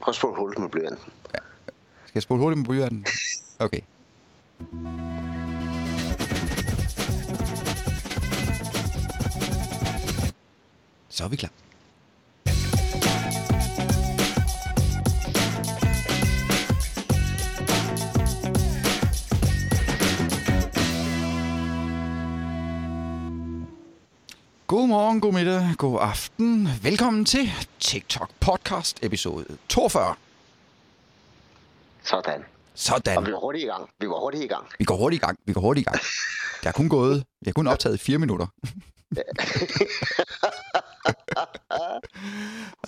Prøv at spole hurtigt med blyanten. Ja. Skal jeg spole hurtigt med blyanten? Okay. Så er vi klar. God morgen, god middag, god aften. Velkommen til TikTok podcast episode 42. Sådan. Sådan. Og vi var hurtigt i gang. Vi var hurtigt i gang. Vi går hurtigt i gang. Vi går hurtigt i gang. Det har kun gået. Jeg har kun optaget fire minutter.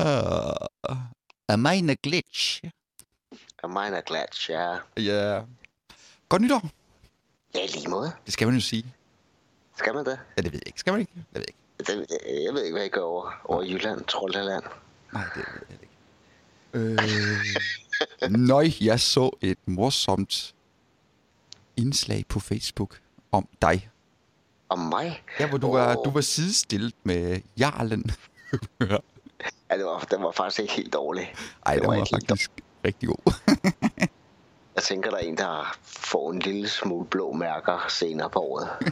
uh, a minor glitch. Mine er glad, ja. Ja. Yeah. Godt nytår. Ja, lige måde. Det skal man jo sige. Skal man det? Ja, det ved jeg ikke. Skal man ikke? Jeg ved ikke. Det jeg ved ikke, hvad I gør over, over Jylland, Troldland. Nej, det ved jeg ikke. Øh, nøj, jeg så et morsomt indslag på Facebook om dig. Og mig? Ja, hvor du, var, Åh. du var sidestillet med Jarlen. Ja, det var, den var faktisk ikke helt dårlig. Ej, Det den var var faktisk rigtig god. Jeg tænker, der er en, der får en lille smule blå mærker senere på året.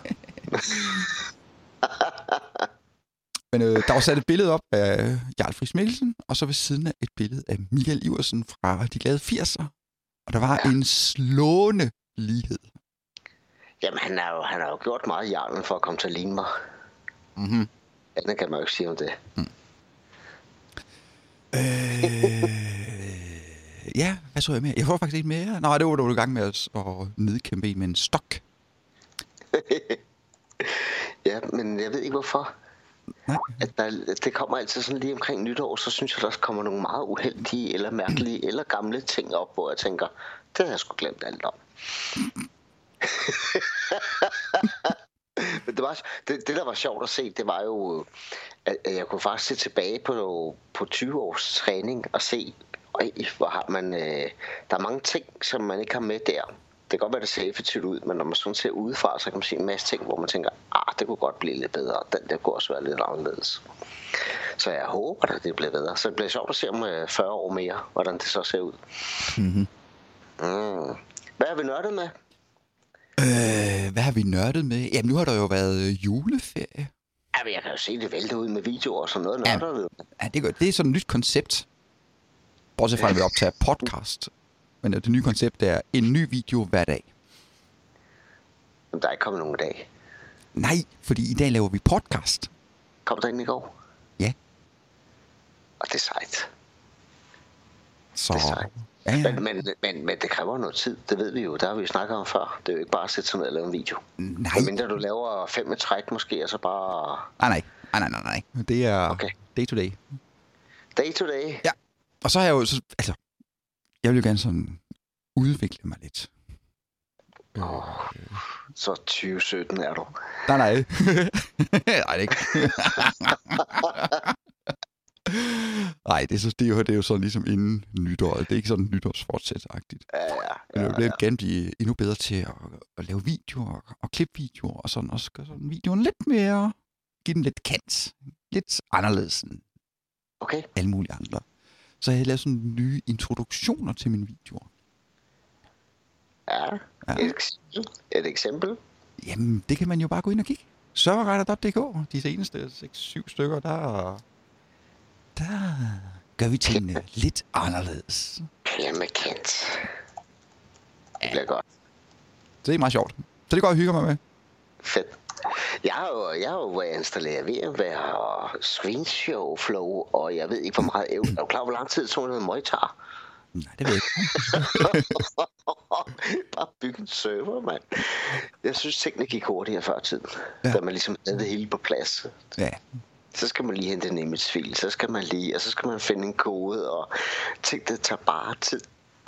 Men øh, der var sat et billede op af Jarl Friis Mikkelsen, og så ved siden af et billede af Michael Iversen fra De Glade 80'er. Og der var ja. en slående lighed. Jamen, han har jo, han har jo gjort meget i hjernen for at komme til at ligne mig. Mm-hmm. Andet kan man jo ikke sige om det. Øh, ja, hvad så jeg mere? Jeg får faktisk ikke mere. Nej, det var du i gang med at, at nedkæmpe en med en stok. Ja, men jeg ved ikke hvorfor. Nej. At der, det kommer altid sådan lige omkring nytår, så synes jeg, der kommer nogle meget uheldige, eller mærkelige, eller gamle ting op, hvor jeg tænker, det har jeg sgu glemt alt om. Men det, var, det, det, der var sjovt at se, det var jo, at at jeg kunne faktisk se tilbage på, på 20 års træning og se, øj, hvor har man, øh, der er mange ting, som man ikke har med der. Det kan godt være, det ser effektivt ud, men når man sådan ser udefra, så kan man se en masse ting, hvor man tænker, ah, det kunne godt blive lidt bedre. Den der kunne også være lidt anderledes. Så jeg håber, at det bliver bedre. Så det bliver sjovt at se om øh, 40 år mere, hvordan det så ser ud. Mm-hmm. Mm. Hvad har vi nørdet med? Øh, hvad har vi nørdet med? Jamen, nu har der jo været øh, juleferie. Jamen, jeg kan jo se det vælte ud med videoer og sådan noget. Ja. Nørder. Ja, det, er, det er sådan et nyt koncept. Bortset fra, at vi optager podcast. Men det nye koncept er en ny video hver dag. Men der er ikke kommet nogen i dag. Nej, fordi i dag laver vi podcast. Kom der ind i går? Ja. Og det er sejt. Så... Det er sejt. Ja, ja. Men, men, men, men det kræver noget tid, det ved vi jo. Der har vi jo snakket om før. Det er jo ikke bare at sætte sig ned og lave en video. Nej, Men mindre du laver fem et træk måske, og så bare nej, nej, nej, nej, nej, nej. Det er Okay. day to day. day to day. Ja. Og så har jeg jo, så, altså, jeg vil jo gerne sådan udvikle mig lidt. Åh, så 2017 er du. nej, nej. nej, det ikke. Nej, det er, så, det, er jo, det er jo sådan ligesom inden nytåret. Det er ikke sådan nytårsfortsæt-agtigt. Ja, ja. Men jeg ja, vil ja. gerne blive endnu bedre til at, at lave videoer og, og klippe videoer, og sådan også gøre sådan videoen lidt mere, give den lidt kant. Lidt anderledes end Okay. alle mulige andre. Så jeg har lavet sådan nye introduktioner til mine videoer. Ja. Ja. Et eksempel. Et eksempel. Jamen, det kan man jo bare gå ind og kigge. Serverretter.dk, de seneste 6-7 stykker, der, der gør vi tingene lidt anderledes. Klemme kant. Det bliver godt. Det er meget sjovt. Så det går jeg hygger mig med. Fedt. Jeg har jo, jeg har jo været installeret VMware og Screenshow Flow, og jeg ved ikke, hvor meget... Er du klar, hvor lang tid tog noget Mojtar? Nej, det ved jeg ikke. Bare bygge en server, mand. Jeg synes, tingene gik hurtigere før tiden. Ja. Da man ligesom havde det hele på plads. Ja, Så skal man lige hente en imagefil, så skal man lige, og så skal man finde en kode, og ting, det tager bare tid.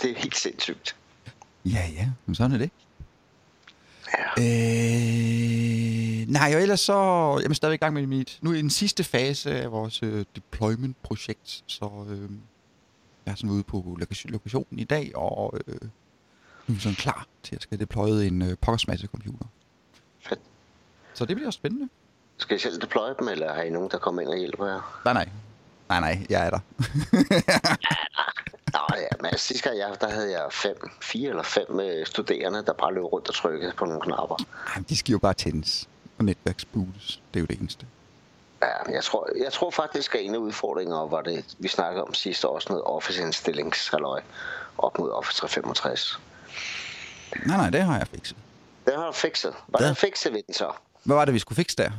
Det er helt sindssygt. ja, ja. Men sådan er det. Ja. Øh, nej, og ellers så jeg er stadig i gang med mit... Nu er i den sidste fase af vores øh, deployment-projekt, så øh, jeg er sådan ude på lokation- lokationen i dag, og øh, nu er sådan klar til at skal deploye en øh, pokkers computer. Fedt. Så det bliver spændende. Skal I selv deploye dem, eller har I nogen, der kommer ind og hjælper jer? Nej, nej. Nej, nej, jeg er der. Nå men altså, sidste gang jeg, der havde jeg fem, fire eller fem øh, studerende, der bare løb rundt og trykkede på nogle knapper. Ej, de skal jo bare tændes og netværksbootes. Det er jo det eneste. Ja, jeg tror, jeg tror faktisk, at en af udfordringerne var det, vi snakkede om sidste år, sådan noget Office-indstillingshalløj op mod Office 365. Nej, nej, det har jeg fikset. Den har du fikset. Hvordan Ja. fikset vi den så? Hvad var det, vi skulle fikse der?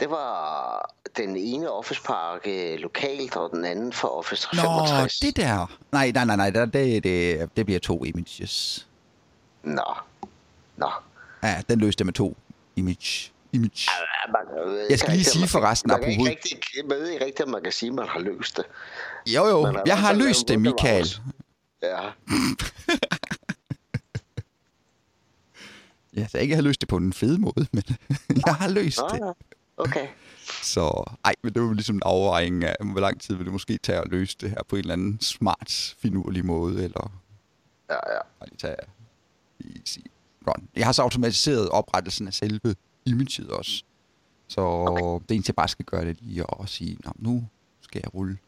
Det var den ene Office-pakke lokalt, og den anden for Office Nå, 365. det der. Nej, nej, nej, nej, det, det, det, det bliver to images. Nå. Nå. Ja, den løste med to image. Image. Man, ved Jeg skal lige sige om man- forresten, man kan ikke apropos- rigtig, jeg ved ikke rigtigt, om man kan sige, at man har løst det. Jo, jo, er jeg har løst det, Michael. Ja. Jeg sagde ikke, jeg har løst det på en fed måde, men jeg har løst Nå, det. ja. Okay. Så ej, men det var ligesom en afvejning af, hvor lang tid vil det måske tage at løse det her på en eller anden smart, finurlig måde, eller Ja, ja. bare lige tage easy run. Jeg har så automatiseret oprettelsen af selve imaget også. Så okay. det eneste, jeg bare skal gøre, det er lige at sige, Nå, nu skal jeg rulle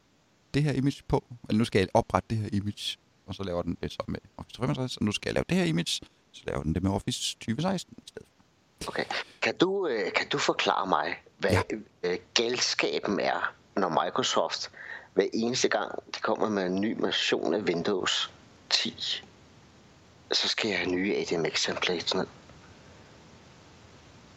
det her image på, eller nu skal jeg oprette det her image, og så laver den det så med Office 365, og nu skal jeg lave det her image, så laver den det med Office 2016 i stedet. Okay. Kan du, øh, kan du forklare mig, hvad Ja. øh, galskaben er, når Microsoft hver eneste gang, de kommer med en ny version af Windows 10, så skal jeg have nye ADMX templates ned.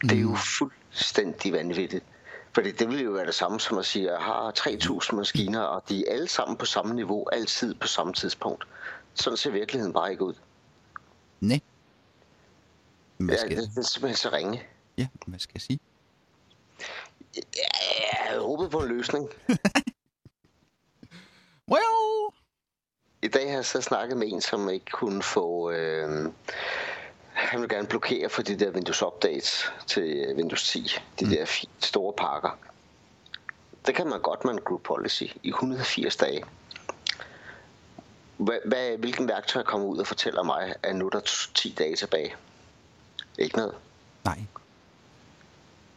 Det er jo fuldstændig vanvittigt. Fordi det vil jo være det samme som at sige, at jeg har 3.000 maskiner, og de er alle sammen på samme niveau, altid på samme tidspunkt. Sådan ser virkeligheden bare ikke ud. Nej. Hvad Ja, skal, det, det er simpelthen så ringe. ja, hvad skal jeg sige? Jeg havde håbet på en løsning. Well, I dag har jeg så snakket med en, som ikke kunne få... Øh, han vil gerne blokere for de der Windows Updates til Windows 10. De mm. der store pakker. Det kan man godt med en group policy i 180 dage. Hvad, hvad, hvilken værktøj kommer ud og fortæller mig, at nu er der 10 dage tilbage? Ikke noget. nej.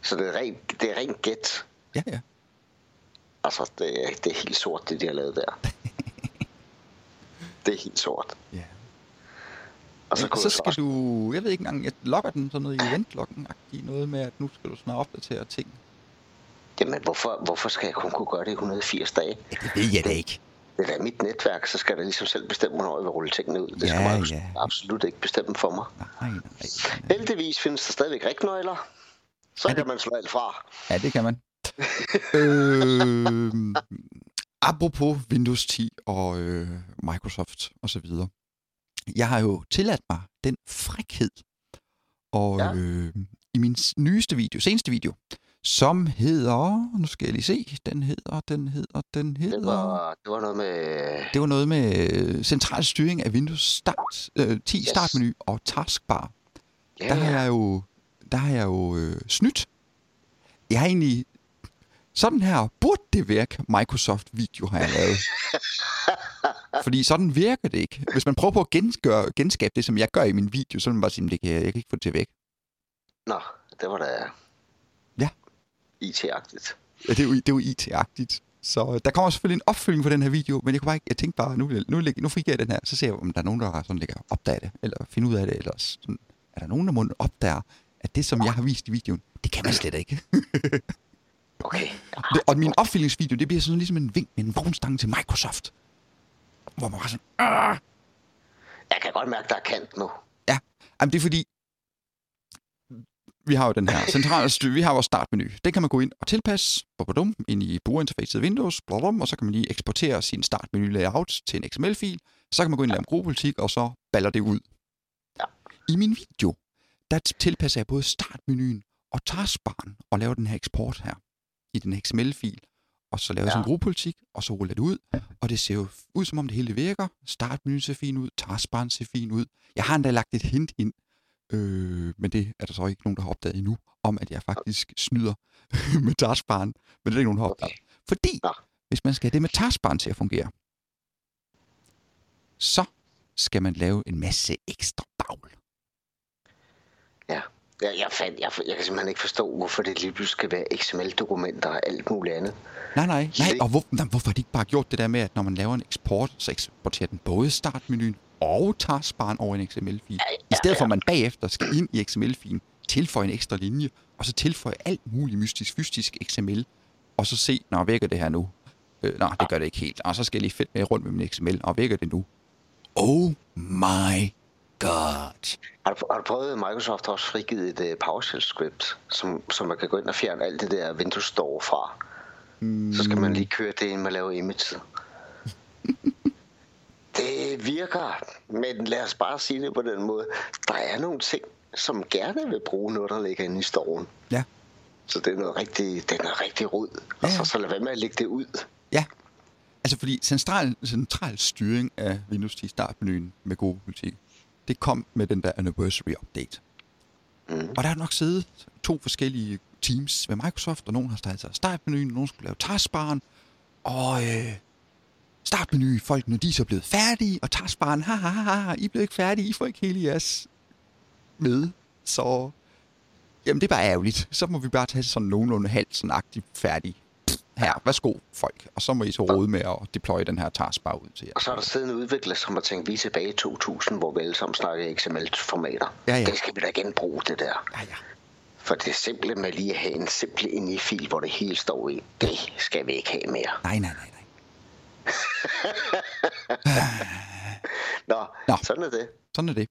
Så det er rent, det er rent gæt. Ja, ja. Altså, det er, det er helt sort, det de har lavet der. det er helt sort. ja. Og så, kunne så skal du, jeg ved ikke engang, jeg logger den sådan noget i eventloggen noget med, at nu skal du snart opdatere ting. Jamen, hvorfor, hvorfor skal jeg kun kunne gøre det i 180 dage? Ja, det ved jeg da ikke. Det er mit netværk, så skal der ligesom selv bestemme, hvornår jeg vil rulle tingene ud. Det skal Ja, man ja. absolut ikke bestemme for mig. Nej, nej, nej. Heldigvis findes der stadigvæk rignøgler. Så Er det- kan man slå alt fra. Ja, det kan man. øh, apropos Windows 10 og øh, Microsoft og så videre. Jeg har jo tilladt mig den frækhed. Og Ja. øh, i min nyeste video, seneste video, som hedder, nu skal jeg lige se, den hedder, den hedder, den hedder... Det var, det var noget med... Det var noget med øh, central styring af Windows Start, øh, 10 Yes. startmenu og taskbar. Ja, Der har jeg jo, der har jeg jo øh, snydt. Jeg har egentlig... Sådan her burde det virke Microsoft-video, har jeg lavet. Fordi sådan virker det ikke. Hvis man prøver på at genskøre, genskabe det, som jeg gør i min video, så vil man bare sige, det kan jeg, kan ikke få det til væk. Nå, det var da... Ja. IT-agtigt. Ja, det er jo, det er jo IT-agtigt. Så øh, der kommer selvfølgelig en opfølging på den her video, men jeg kunne bare ikke, jeg tænkte bare, nu, nu, nu fik jeg den her, så ser jeg, om der er nogen, der sådan ligger opdager det, eller finder ud af det, eller sådan, er der nogen, der må opdager, at det, som jeg har vist i videoen, det kan man slet ikke. Okay. Det, og min opfølgningsvideo, det bliver sådan ligesom en vink med en vognstang til Microsoft. Hvor man bare sådan, Åh! Jeg kan godt mærke, der er kant nu. ja, Jamen, det er fordi, vi har jo den her centrale styr, vi har vores startmenu. Den kan man gå ind og tilpasse, bum, ind i brugerinterfacet Windows, blum, og så kan man lige eksportere sin startmenu layout til en XML-fil. Så kan man gå ind og lave en gruppepolitik, og så baller det ud. Ja. I min video, der tilpasser jeg både startmenuen og taskbaren og laver den her eksport her i den XML-fil. Og så laver jeg Ja. sådan en gruppepolitik, og så ruller det ud. Og det ser jo ud, som om det hele virker. Startmenuen ser fin ud, taskbaren ser fin ud. Jeg har endda lagt et hint ind, øh, men det er der så ikke nogen, der har opdaget endnu, om at jeg faktisk snyder med taskbaren. Men det er ikke nogen, der har opdaget. Fordi, hvis man skal have det med taskbaren til at fungere, så skal man lave en masse ekstra bagl. Ja. Jeg, jeg, fandt, jeg, jeg kan simpelthen ikke forstå, hvorfor det lige pludselig skal være XML-dokumenter og alt muligt andet. Nej, nej, nej. Og hvor, nej, hvorfor har de ikke bare gjort det der med, at når man laver en eksport, så eksporterer den både startmenuen og taskbaren over en XML-fil. I stedet for, at man bagefter skal ind i XML-filen, tilføje en ekstra linje, og så tilføje alt muligt mystisk, fystisk XML, og så se, når vækker det her nu. Øh, nej, det gør det ikke helt. Og så skal jeg lige fedt med rundt med min XML, og vækker det nu. Oh my god. Har du, har du prøvet, at Microsoft har også frigivet et uh, PowerShell-script, som, som man kan gå ind og fjerne alt det der Windows Store fra? Mm. Så skal man lige køre det, inden man laver image. det virker, men lad os bare sige det på den måde. Der er nogle ting, som gerne vil bruge noget, der ligger inde i storen. Ja, Så det er noget rigtig, det er noget rigtig rod. Ja, Og så, så lad være med at lægge det ud. ja. Altså fordi central, central styring af Windows 10 startmenuen med gode politik, det kom med den der anniversary update. Mm. Og der har nok siddet to forskellige teams ved Microsoft, og nogen har startet startmenuen, og nogen skulle lave taskbaren. Og øh, startmenu, folk, når de er så blevet færdige, og taskbaren, ha, ha, ha, ha, I blevet ikke færdige, I får ikke hele jeres med. Så jamen, det er bare ærgerligt. Så må vi bare tage sådan nogenlunde halvt sådan agtigt færdig. Her, værsgo folk. Og så må I så rode med at deploye den her taskbar ud til jer. Og så er der siden en udvikler, som har tænkt, vi er tilbage i 2000, hvor vi alle sammen snakkede XML-formater. Ja, ja. Det skal vi da igen bruge, det der. Ja, ja. For det simple med lige at have en simpel INI-fil, hvor det hele står i, det skal vi ikke have mere. Nej, nej, nej, nej. Nå, Nå. sådan er det. Sådan er det.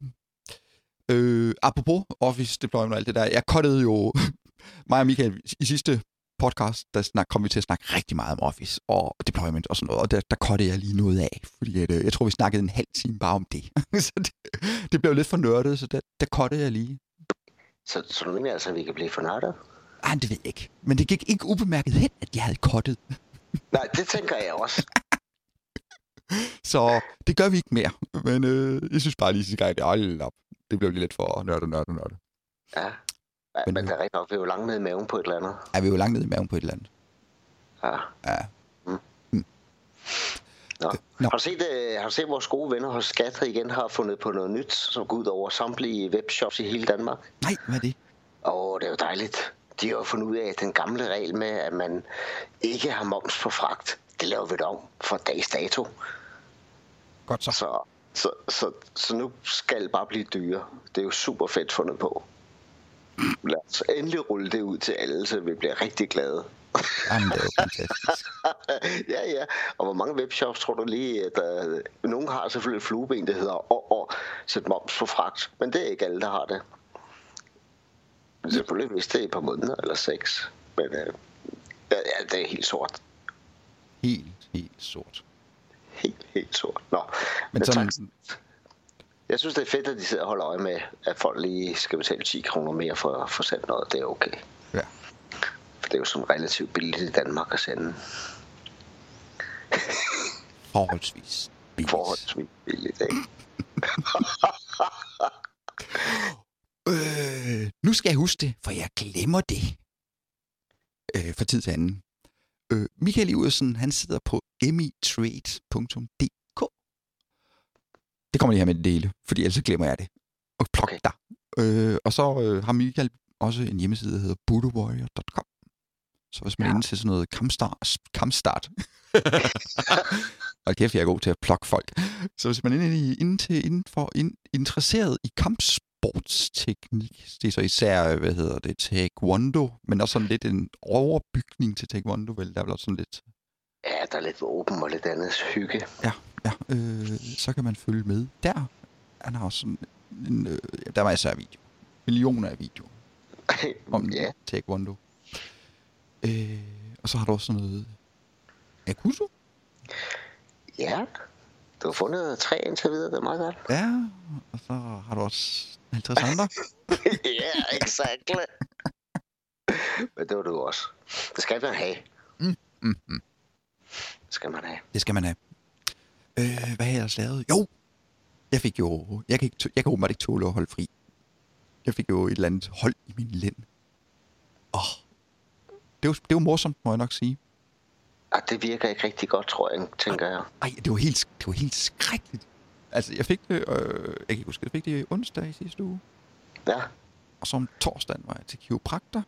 Øh, apropos Office deployment og alt det der. Jeg kottede jo mig og Michael i sidste podcast, der snak, kom vi til at snakke rigtig meget om Office og deployment og sådan noget, og der, der kottede jeg lige noget af, fordi at, øh, jeg tror, vi snakkede en halv time bare om det. så det, det blev lidt for nørdet, så der, der kottede jeg lige. Så, så du mener altså, at vi kan blive fornørdet? Ej, det ved jeg ikke. Men det gik ikke ubemærket hen, at jeg havde kottet. Nej, det tænker jeg også. Så det gør vi ikke mere. Men øh, jeg synes bare lige, at det, hold op. det blev lige lidt for nørdet, nørdet, nørdet. Ja. Ja, Men, men det er rigtig nok, vi er jo langt nede i maven på et eller andet. Er vi jo langt nede i maven på et eller andet. Ja. Ja. Nå. Nå. Har, du set, øh, har du set, vores gode venner hos Skat igen har fundet på noget nyt, som går ud over samtlige webshops i hele Danmark? Nej, hvad er det? Åh, det er jo dejligt. De har jo fundet ud af, at den gamle regel med, at man ikke har moms på fragt, det laver vi det om for dags dato. Godt så. Så, så, så, så nu skal det bare blive dyre. Det er jo super fedt fundet på. Lad os endelig rulle det ud til alle, så vi bliver rigtig glade. Jamen, det er jo fantastisk. ja, ja. Og hvor mange webshops tror du lige, at der... Nogle har selvfølgelig et flueben, der hedder åh, åh, sæt moms på fragt. Men det er ikke alle, der har det. Selvfølgelig hvis det er et par måneder eller seks. Men øh, ja, det er helt sort. Helt, helt sort. Helt, helt sort. Nå, Men men sådan, tak. Jeg synes, det er fedt, at de sidder og holder øje med, at folk lige skal betale 10 kroner mere for at få sendt noget. Det er okay. ja. For det er jo som relativt billigt i Danmark at sende. forholdsvis billigt. Forholdsvis billigt, ikke? Øh, nu skal jeg huske det, for jeg glemmer det. Øh, fra tid til anden. Øh, Michael Iversen, han sidder på emitrade.dk. Det kommer lige her med det dele, fordi ellers så glemmer jeg det. Og plok Okay. der. Øh, og så øh, har Michael også en hjemmeside, der hedder budowarrior.com. Så hvis man Ja. er inde til sådan noget kampstart, kampstart. og kæft, jeg er god til at plukke folk. Så hvis man er inde, i, inde, til, inden for, ind, interesseret i kampsportsteknik, det er så især, hvad hedder det, taekwondo, men også sådan lidt en overbygning til taekwondo, vel? Der er vel også sådan lidt, der er lidt åben og lidt andet hygge. ja, ja øh, så kan man følge med der. Han har også sådan en, øh, der er masser af video. Millioner af videoer om ja, taekwondo. Øh, og så har du også sådan noget Akusu. ja. Du har fundet tre indtil videre, det er meget godt. Ja, og så har du også 50 andre. ja, exactly. Men det var du også. Det skal man have. Mm, mm. Det skal man have. Det skal man have. Øh, hvad har jeg ellers lavet? Jo! Jeg fik jo... Jeg kan, ikke, jeg kan åbenbart ikke tåle at holde fri. Jeg fik jo et eller andet hold i min lænd. Åh. Det var, det var morsomt, må jeg nok sige. Ah, det virker ikke rigtig godt, tror jeg, tænker jeg. Ej, det var helt, det var helt skrækkeligt. Altså, jeg fik det... Øh, jeg kan ikke huske, jeg fik det onsdag i sidste uge. Ja, Og så om torsdagen var jeg til kiropraktor.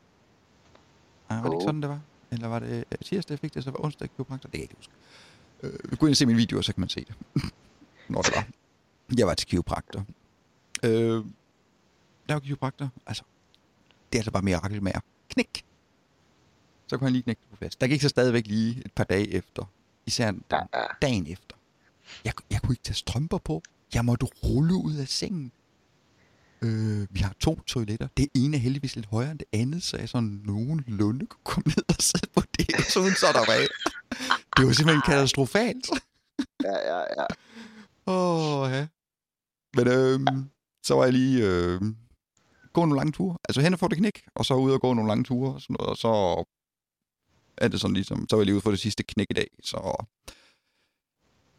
Ah, var det ikke Oh. sådan, det var? Eller var det øh, tirsdag, jeg fik det, så var onsdag kiropraktor? Det kan jeg ikke huske. Øh, gå ind og se min video, så kan man se det. Når det var. Jeg var til kiropraktor. Øh, der var kiropraktor. Altså, det er altså bare mirakel med knæk. Så kunne han lige knække det på plads. Der gik så stadigvæk lige et par dage efter. Især dagen efter. Jeg, jeg kunne ikke tage strømper på. Jeg måtte rulle ud af sengen. Øh, vi har to toiletter. Det ene er heldigvis lidt højere end det andet, så jeg sådan nogenlunde kunne komme ned og sidde på det, så uden så der var af. Det var simpelthen katastrofalt. ja, ja, ja. Åh, oh, ja. Men øhm, så var jeg lige øh, gå nogle lange ture. Altså hen og få det knæk, og så ud og gå nogle lange ture og sådan noget, og så er det sådan ligesom, så var jeg lige ude for det sidste knæk i dag, så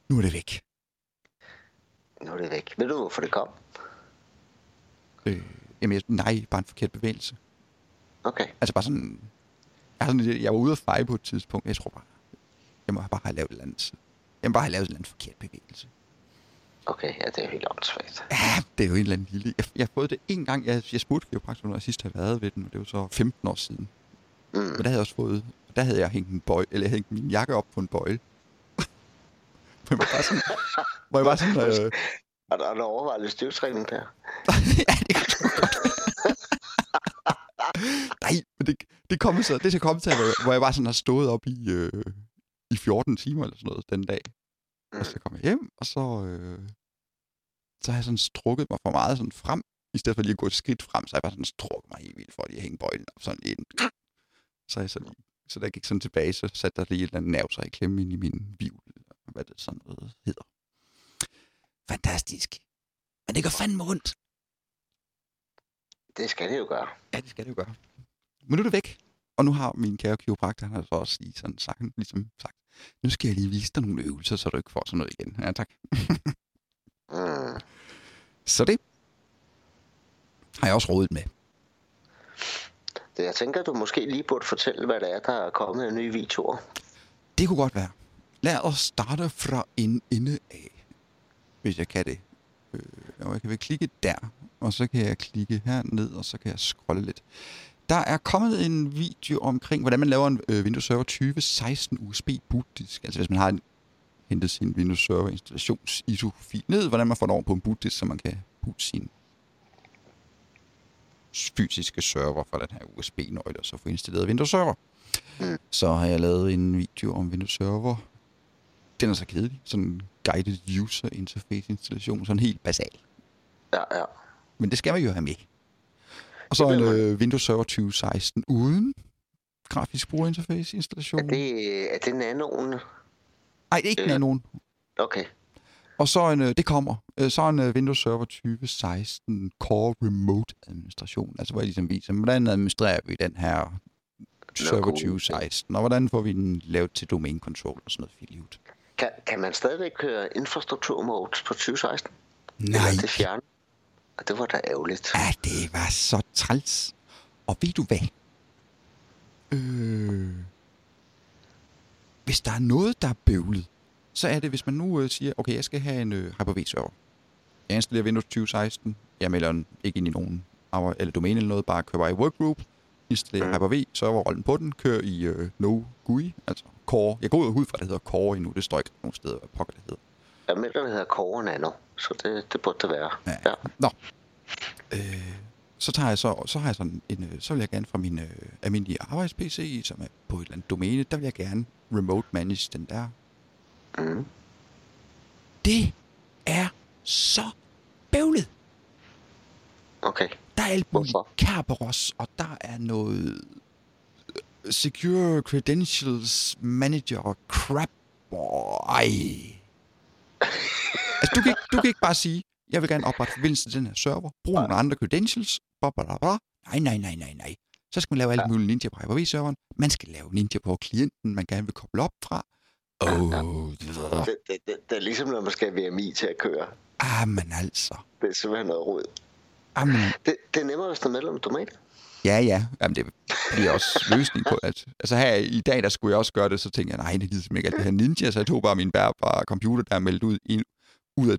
nu er det væk. Nu er det væk. Ved du, hvorfor det kom? Øh, jamen, jeg, nej, bare en forkert bevægelse. Okay. Altså bare sådan, jeg, sådan, jeg var ude at feje på et tidspunkt, jeg tror bare, jeg må bare have lavet et eller andet, jeg må bare have lavet en eller anden forkert bevægelse. Okay, ja, det er jo helt åndssvagt. Ja, det er jo en eller anden lille... Jeg, jeg har fået det en gang. Jeg, jeg spurgte kiropraktor, når jeg sidst havde været ved den, og det var så 15 år siden. Mm. Men der havde jeg også fået... Der havde jeg hængt en bøj, eller jeg hængt min jakke op på en bøjle. hvor jeg bare sådan... Hvor jeg bare sådan... Øh, Og der er der overvejet lidt styrketræning der. ja, det kan godt. Nej, men det, det, kom så, det er så kommet til, hvor, hvor jeg bare sådan har stået op i, øh, i 14 timer eller sådan noget den dag. Mm. Og så kom jeg hjem, og så, øh, så har jeg sådan strukket mig for meget sådan frem, i stedet for lige at gå et skridt frem, så har jeg bare sådan strukket mig helt vildt for lige at hænge bøjlen op sådan ind. Så, jeg så, lige, så der gik sådan tilbage, så satte der lige et eller andet nerv sig i klemme ind i min bivl, eller hvad det sådan noget hedder. Fantastisk. Men det gør fandme ondt. Det skal det jo gøre. Ja, det skal det jo gøre. Men nu er det væk. Og nu har min kære kiropraktor, han har så også lige sådan sagt, ligesom sagt, nu skal jeg lige vise dig nogle øvelser, så du ikke får sådan noget igen. Ja, tak. Mm. Så det har jeg også rådet med. Det, jeg tænker, du måske lige burde fortælle, hvad det er, der er kommet af nye videoer. Det kunne godt være. Lad os starte fra en ende af, hvis jeg kan det. Øh, og jeg kan vel klikke der, og så kan jeg klikke her ned, og så kan jeg scrolle lidt. Der er kommet en video omkring, hvordan man laver en øh, Windows Server 2016 USB bootdisk. Altså hvis man har en, hentet sin Windows Server installations ISO-fil ned, hvordan man får den over på en bootdisk, så man kan boote sin fysiske server fra den her USB-nøgle, og så få installeret Windows Server. Så har jeg lavet en video om Windows Server. Den er så kedelig. Sådan guided user interface installation. Sådan helt basal. Ja, ja. Men det skal man jo have med. Og så en øh, Windows Server 2016 uden grafisk brugerinterface installation. Er det, er det nanoen? Nej, det er ikke Øh. nogen. Okay. Og så en, øh, det kommer, øh, så en øh, Windows Server 2016 Core Remote Administration. Altså hvor jeg ligesom viser, hvordan administrerer vi den her Server god idé. 2016, og hvordan får vi den lavet til domain control og sådan noget filiut. Kan, kan man stadigvæk køre infrastrukturmodes på 2016? Nej, Eller er det fjernet? Og det var da ærgerligt. Ja, det var så træls. Og ved du hvad? Øh, hvis der er noget, der er bøvlet, så er det, hvis man nu øh, siger, okay, jeg skal have en øh, Hyper-V-server. Jeg installerer Windows 2016. Jeg melder den ikke ind i nogen eller domæne eller noget, bare bare i workgroup. Installerer Mm. Hyper-V, serverrollen på den, kører i øh, no GUI, altså Core. Jeg går ud fra, at det hedder Core endnu. Det står ikke nogen steder, hvad pokker det hedder. Jeg melder, det hedder Core Nano, så det, det burde det være. Ja. ja. Nå. Øh, så tager jeg så, så har jeg sådan en, øh, så vil jeg gerne fra min øh, almindelige arbejds-PC, som er på et eller andet domæne, der vil jeg gerne remote manage den der. Mm. Det er så bøvlet. Okay. Der er alt muligt? Kerberos, og der er noget øh, Secure Credentials Manager crap. Ej. Altså, du kan, ikke, du kan ikke bare sige, jeg vil gerne oprette forbindelse til den her server, bruge nogle andre credentials, bla, bla, bla, bla. Nej, nej, nej, nej, nej. Så skal man lave alt Ja. muligt Ninja på Hyper-V-serveren. Man skal lave Ninja på klienten, man gerne vil koble op fra. Oh, Det, det, det, det er ligesom, når man skal have VMI til at køre. ah, men altså. Det er simpelthen noget rod. Ah, men, Det, det er nemmere, hvis der er medlem domæne. Ja, ja. Jamen, det bliver også løsning på at... Altså her i dag, der skulle jeg også gøre det, så tænkte jeg, nej, det gider simpelthen ikke alt det her ninja, så jeg tog bare min bærbare computer, der er meldt ud, i, ud, af,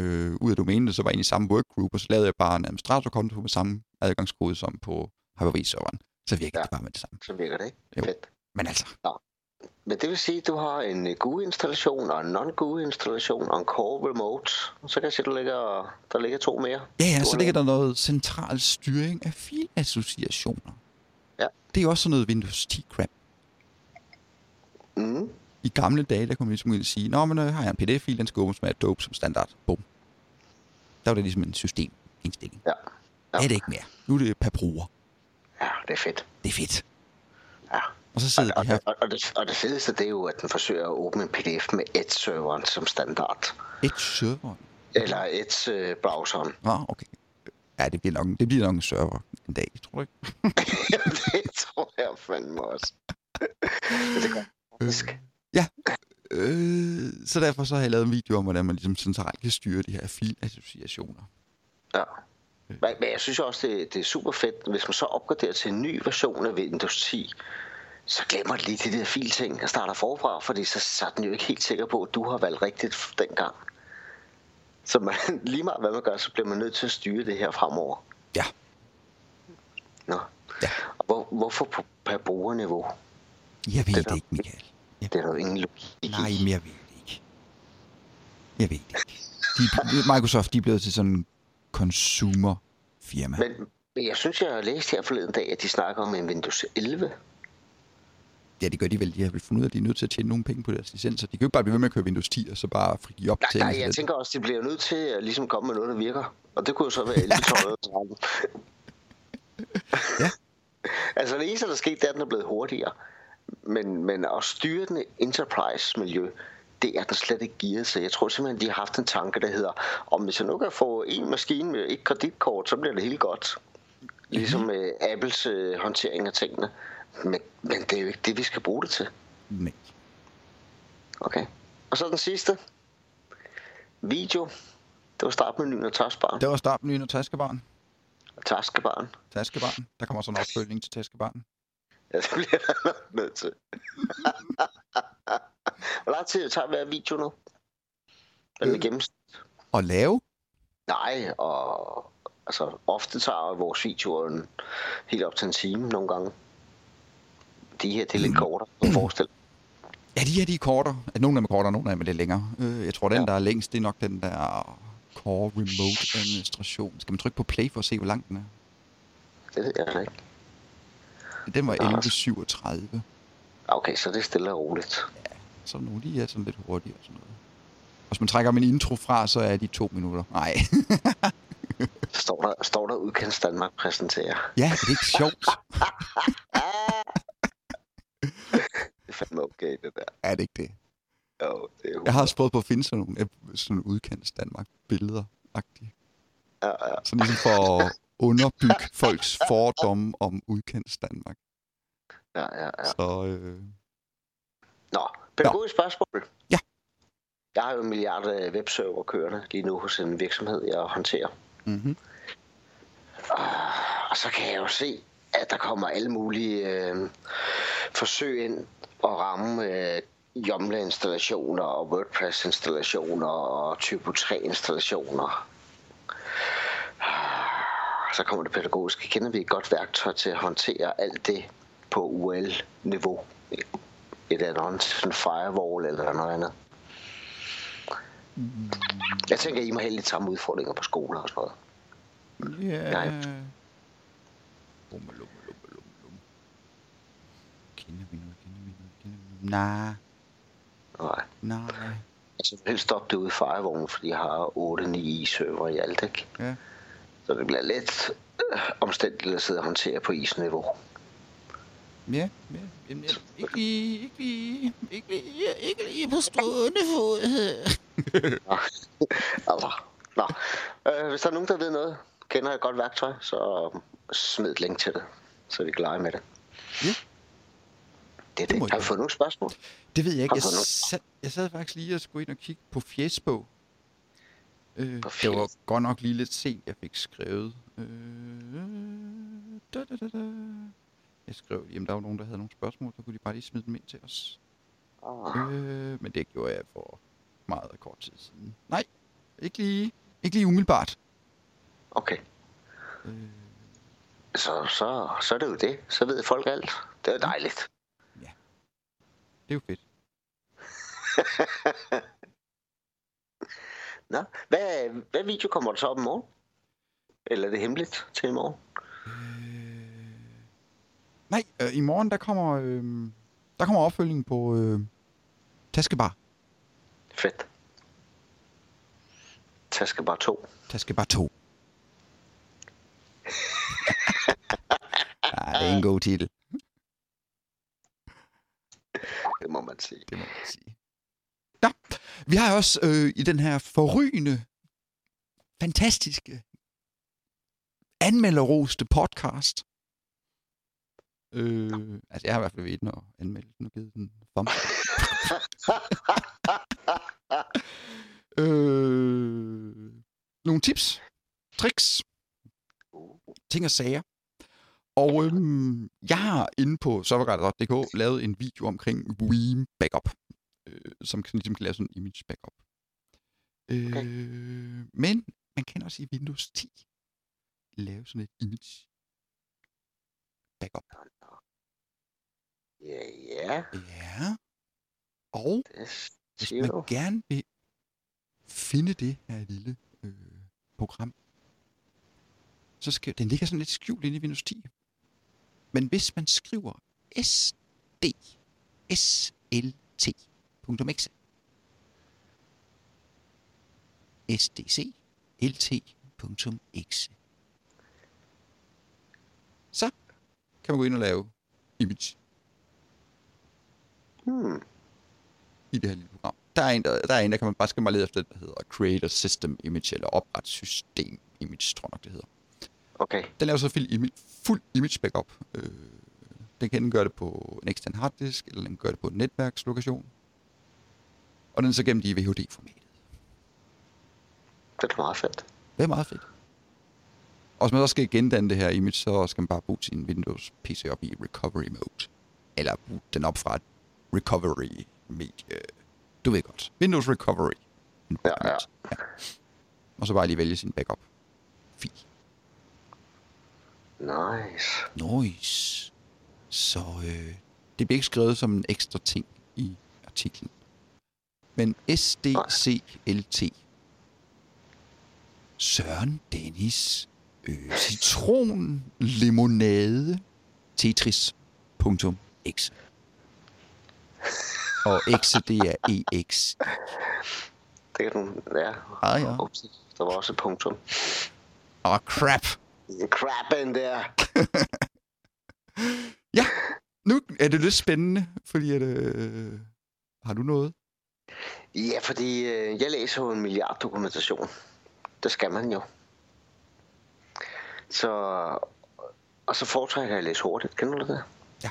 øh, ud af domænet, så var jeg inde i samme workgroup, og så lavede jeg bare en administratorkonto med samme adgangskode som på Hyper-V-serveren, så virker ja. Det bare med det samme. Så virker det ikke. Jo. Fedt. Men altså, Men det vil sige, at du har en øh, GUI-installation og en non-GUI-installation og en Core Remote. Så kan jeg se, at der ligger, der ligger to mere. ja, ja, så ligger der noget central styring af filassociationer. Ja. Det er også sådan noget Windows 10 crap. Mm. I gamle dage, der kunne man ligesom og sige, Nå, men øh, har jeg en PDF-fil, den skal åbnes med Adobe som standard. Bum. Der var det ligesom en systemindstilling. Ja. Ja. Er det ikke mere. Nu er det per bruger. Ja, det er fedt. Det er fedt. Ja. Og så sidder Og, de her og, og, det, og det fedeste, det er jo, at den forsøger at åbne en PDF med Edge-serveren som standard. et server. Eller Edge-browseren. Nå, okay. Ja, det bliver nok, det bliver nok en server en dag, tror ikke? det tror jeg fandme også. Det går faktisk. Øh, så derfor så har jeg lavet en video om, hvordan man ligesom centralt kan styre de her filassociationer. Ja. Men, men jeg synes også, det, det er super fedt, hvis man så opgraderer til en ny version af Windows 10, så glemmer det lige de der filting og starter forfra, fordi så, så er den jo ikke helt sikker på, at du har valgt rigtigt dengang. Så man, lige meget hvad man gør, så bliver man nødt til at styre det her fremover. Ja. Nå. Ja. Og hvor, hvorfor på, per brugerniveau? Jeg ved Det det, er ikke, Michael. Jeg, Det er der jo ingen logik i. nej, men jeg ved det ikke. Jeg ved det ikke. De, Microsoft, de er blevet til sådan en consumer-firma. Men, men jeg synes, jeg har læst her forleden dag, at de snakker om en Windows 11. Ja, det gør de vel. De har vel fundet ud af, at de er nødt til at tjene nogle penge på deres licenser. De kan jo ikke bare blive ved med at køre Windows 10, og så bare frigive op Nej, til nej, jeg lidt. tænker også, de bliver nødt til at ligesom komme med noget, der virker. Og det kunne jo så være 11, 12 eller 13. Ja. Altså det eneste, der er sket, det er, at den er blevet hurtigere. Men, men at styre den Enterprise-miljø, det er den slet ikke gearet til. Jeg tror simpelthen, de har haft en tanke, der hedder, om hvis jeg nu kan få en maskine med et kreditkort, så bliver det helt godt. Ligesom med Apples øh, håndtering af tingene. Men, men det er jo ikke det, vi skal bruge det til. Nej. Okay. Og så den sidste. Video. Det var startmenuen og taskbaren. Det var startmenuen og taskebarn. Taskebaren. Taskebarn. Der kommer så en opfølgning til taskebarn. Ja, det bliver nok nødt til. Hvor lang tid tager hver video nu? Er Øh. gennemsnit. Og lave? Nej, og altså, ofte tager vores videoer en, helt op til en time nogle gange. De her, det er lidt Mm. kortere, kan jeg forestille. Ja, de her, de er kortere. Ja, Nogle af dem er kortere, nogle af dem er lidt længere. Øh, Jeg tror, den, Ja. der er længst, det er nok den der Core Remote Administration. Skal man trykke på play for at se, hvor lang den er? Det ved jeg ikke. Den var Nå. 11.37. Okay, så det er stille og roligt. Så nogle de er sådan lidt hurtigere og sådan noget. Hvis man trækker min intro fra, så er de to minutter. Nej. Står der, står der udkendt Danmark præsenterer. ja, er det ikke sjovt? Fandme okay, det der. Er det ikke det? Jo, det er Jeg har også prøvet på at finde sådan nogle sådan udkendt Danmark billeder -agtige. Ja, ja. Så ligesom for at underbygge folks fordomme om udkendt Danmark. ja, ja, ja. Så øh, Nå, pædagogisk spørgsmål. Ja. Jeg har jo en milliard øh, webserver kørende lige nu hos en virksomhed, jeg håndterer. mm-hmm. Og så kan jeg jo se, at der kommer alle mulige øh, forsøg ind og ramme øh, Joomla-installationer og WordPress-installationer og Typo 3-installationer. Så kommer det pædagogiske. Kender vi et godt værktøj til at håndtere alt det på UL-niveau? Et andet, sådan firewall eller noget andet. Jeg tænker, I må have lidt samme udfordringer på skoler og sådan noget. Ja. Nej. Lumme, lumme, lumme, lumme. Kender vi noget, kender vi noget, kender vi noget? Nej, Nej. nej. Altså, helst stoppe det ude i firewallen, fordi har 8-9 server i alt, ikke? Ja. Så det bliver lidt øh, omstændigt at sidde og håndtere på isniveau. Ja, ja. Jamen, jeg, ikke lige, ikke lige, ikke lige, ikke lige på stående fod. Altså, nå. Øh, hvis der er nogen, der ved noget, kender et godt værktøj, så smid et link til det, så vi kan lege med det. Ja. Det Det det. Har gøre. fået nogle spørgsmål? Det ved jeg ikke. Jeg du sad, jeg sad faktisk lige og skulle ind og kigge på fjesbog. Øh, På det var godt nok lige lidt sent, jeg fik skrevet. Øh, da, da, da, da. Jeg skrev, jamen der var nogen, der havde nogle spørgsmål, så kunne de bare lige smide dem ind til os. Ah, Øh, men det gjorde jeg for meget kort tid siden. Nej, ikke lige, ikke lige umiddelbart. okay. Øh, så, så, så er det jo det. Så ved folk alt. Det er dejligt. Det er jo fedt. Nå, hvad, hvad video kommer der så op i morgen? Eller er det hemmeligt til i morgen? Øh... Nej, øh, i morgen der kommer, øh, der kommer opfølgingen på øh, Taskebar. Fedt. Taskebar 2. Taskebar 2. ja, det er en god titel, Det må man sige. det må man sige. Nå, vi har også øh, i den her forrygende, fantastiske, anmelderoste podcast. Øh, altså, jeg har i hvert fald været inde og anmelde den og givet den thumb. øh, nogle tips, tricks, ting og sager. Og øhm, jeg har inde på serverguide.dk lavet en video omkring Veeam Backup, øh, som kan, ligesom kan lave sådan en image backup. Øh, Okay. Men man kan også i Windows 10 lave sådan et image backup. Ja, ja. Ja. Og hvis man gerne vil finde det her lille øh, program, så skal den ligger sådan lidt skjult inde i Windows 10. Men hvis man skriver sd slt.exe sdclt.exe så kan man gå ind og lave image Hmm. i det her lille program. Der er en, der, der, er en, der kan man bare skal man lede efter, det, der hedder Create a System Image, eller Opret System Image, tror jeg nok, det hedder. Okay. Den laver så fuld image, fuld image backup. Øh, den kan enten gøre det på en ekstern harddisk, eller den gøre det på en netværkslokation. Og den er så gemt i VHD-formatet. Det er meget fedt. Det er meget fedt. Og hvis man også skal gendanne det her image, så skal man bare boote sin Windows PC op i recovery mode. Eller boot den op fra et recovery medie. Du ved godt. Windows recovery. Ja, ja. ja. Og så bare lige vælge sin backup. Fil. Nice. Nice. Så øh, det bliver ikke skrevet som en ekstra ting i artiklen. Men SDCLT. Søren Dennis. Øh, citron limonade tetris.exe. Og exe, det er EX. Det kan du... Ja. Ah, ja. Ups, der var også et punktum. Åh, oh, crap. Crap in der. Ja, nu er det lidt spændende, fordi at, øh, har du noget? Ja, fordi øh, jeg læser jo en milliard dokumentation. Det skal man jo. Så... Og så foretrækker jeg at læse hurtigt. Kender du det? Ja.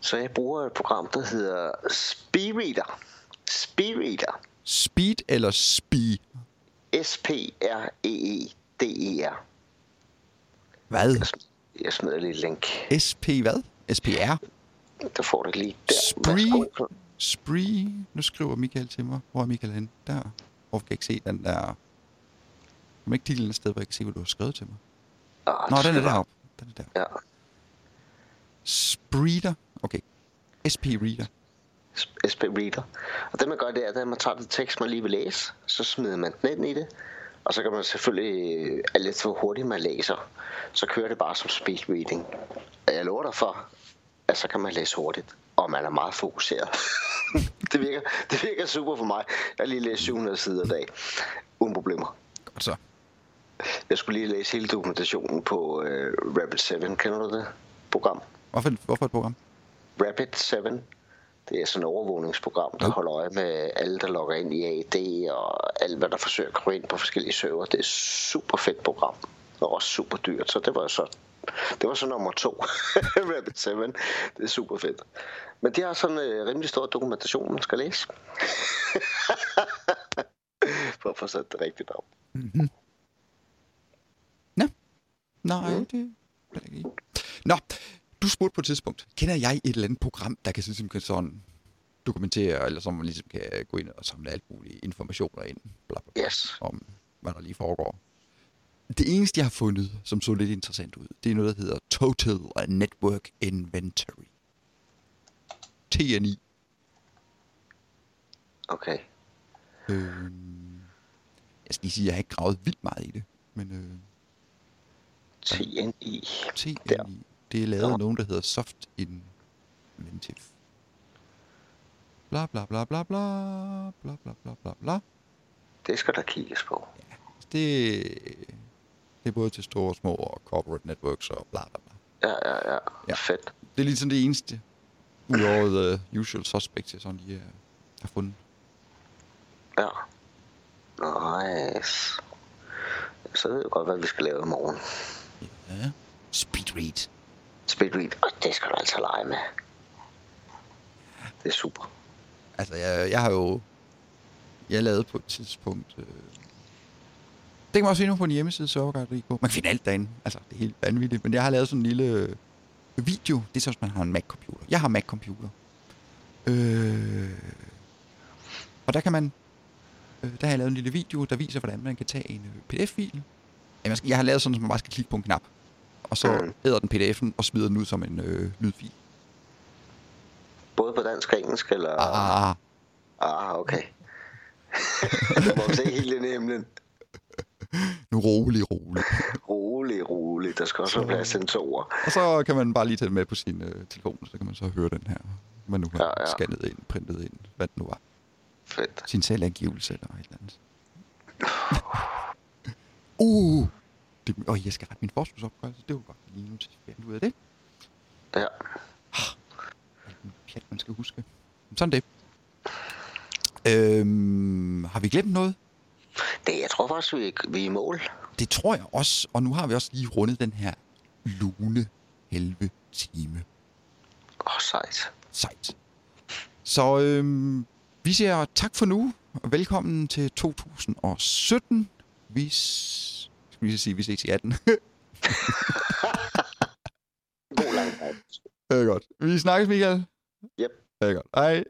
Så jeg bruger et program, der hedder Speedreader. Speedreader. Speed eller spi? S-P-R-E-E-D-E-R. Hvad? Jeg Jeg smider lige et link. SP hvad? SPR? Der får du lige der. Spree? Spree? Nu skriver Michael til mig. Hvor er Michael henne? Der. Hvorfor kan jeg ikke se den der... Man ikke titlen et sted, hvor jeg kan se, hvad du har skrevet til mig? Ah, Nå, den er deroppe. Den er der. Ja. Spreeder? Okay. SP Reader. SP Reader. Og det man gør, det er, at man tager det tekst, man lige vil læse, så smider man den ind i det, og så kan man selvfølgelig, øh, alt lidt hvor hurtigt man læser, så kører det bare som speed reading. Og jeg lover dig for, at så kan man læse hurtigt, og man er meget fokuseret. det, virker, det virker super for mig. Jeg har lige læst 700 sider i dag, uden problemer. Godt så. Jeg skulle lige læse hele dokumentationen på øh, Rapid 7, kender du det program? Hvorfor, hvorfor et program? Rapid 7. Det er sådan et overvågningsprogram, der holder øje med alle, der logger ind i AD og alt, hvad der forsøger at komme ind på forskellige server. Det er et super fedt program. Og også super dyrt, så det var så det var så nummer to. Rapid 7. Det er super fedt. Men de har sådan en øh, rimelig stor dokumentation, man skal læse. For at få sat det rigtigt op. Mm-hmm. Nå. Nej, Mm. det. Nå, du spurgte på et tidspunkt, kender jeg et eller andet program, der kan, ligesom, kan sådan dokumentere, eller som man ligesom kan gå ind og samle alt mulige informationer ind, bla, bla, bla, Yes. om hvad der lige foregår. det eneste, jeg har fundet, som så lidt interessant ud, det er noget, der hedder Total Network Inventory. TNI. Okay. Øhm, jeg skal lige sige, at jeg har ikke gravet vildt meget i det, men øh, TNI. TNI, Der det er lavet af nogen, der hedder Soft Inventive. Bla bla bla bla bla, bla bla bla bla bla. Det skal der kigges på. Ja, det, det er både til store og små og corporate networks og bla bla bla. Ja, ja, ja. ja. Fedt. Det er lige sådan det eneste, udover the usual suspects, jeg sådan lige øh, har fundet. Ja. Nice. Så ved jeg godt, hvad vi skal lave i morgen. Ja. Speed read. Speedread. Og det skal du altså lege med. Det er super. Altså, jeg, jeg har jo... Jeg lavede på et tidspunkt... Øh, det kan man også finde på en hjemmeside, serverguide.dk. Man kan finde alt derinde. Altså, det er helt vanvittigt. Men jeg har lavet sådan en lille øh, video. Det er så, hvis man har en Mac-computer. Jeg har Mac-computer. Øh, og der kan man... Øh, der har jeg lavet en lille video, der viser, hvordan man kan tage en øh, pdf-fil. Jeg har lavet sådan, at man bare skal klikke på en knap. Og så Mm. æder den pdf'en og smider den ud som en øh, lydfil. Både på dansk og engelsk, eller? Ah, Ah, okay. du må se helt ind i himlen. nu rolig, rolig. Rolig, rolig. Der skal også være plads til en toer. Og så kan man bare lige tage den med på sin øh, telefon, så kan man så høre den her, man nu har Ja, ja. scannet ind, printet ind, hvad det nu var. Fedt. Sin selvangivelse eller et eller andet. uh! Det, åh, jeg skal rette min forskningsopgørelse. Det var godt lige nu til ud af det. Ja. Muligt Pjat, man skal huske. Sådan det. Øhm, har vi glemt noget? Det, jeg tror faktisk, vi vi er i mål. Det tror jeg også. Og nu har vi også lige rundet den her lune helve time. Åh, oh, sejt. Sejt. Så øhm, vi siger tak for nu, og velkommen til 2017. Vi, vi lige sige, vi ses i 18. God lang det er godt. Vi snakkes, Michael. Yep. Det er godt. Hej.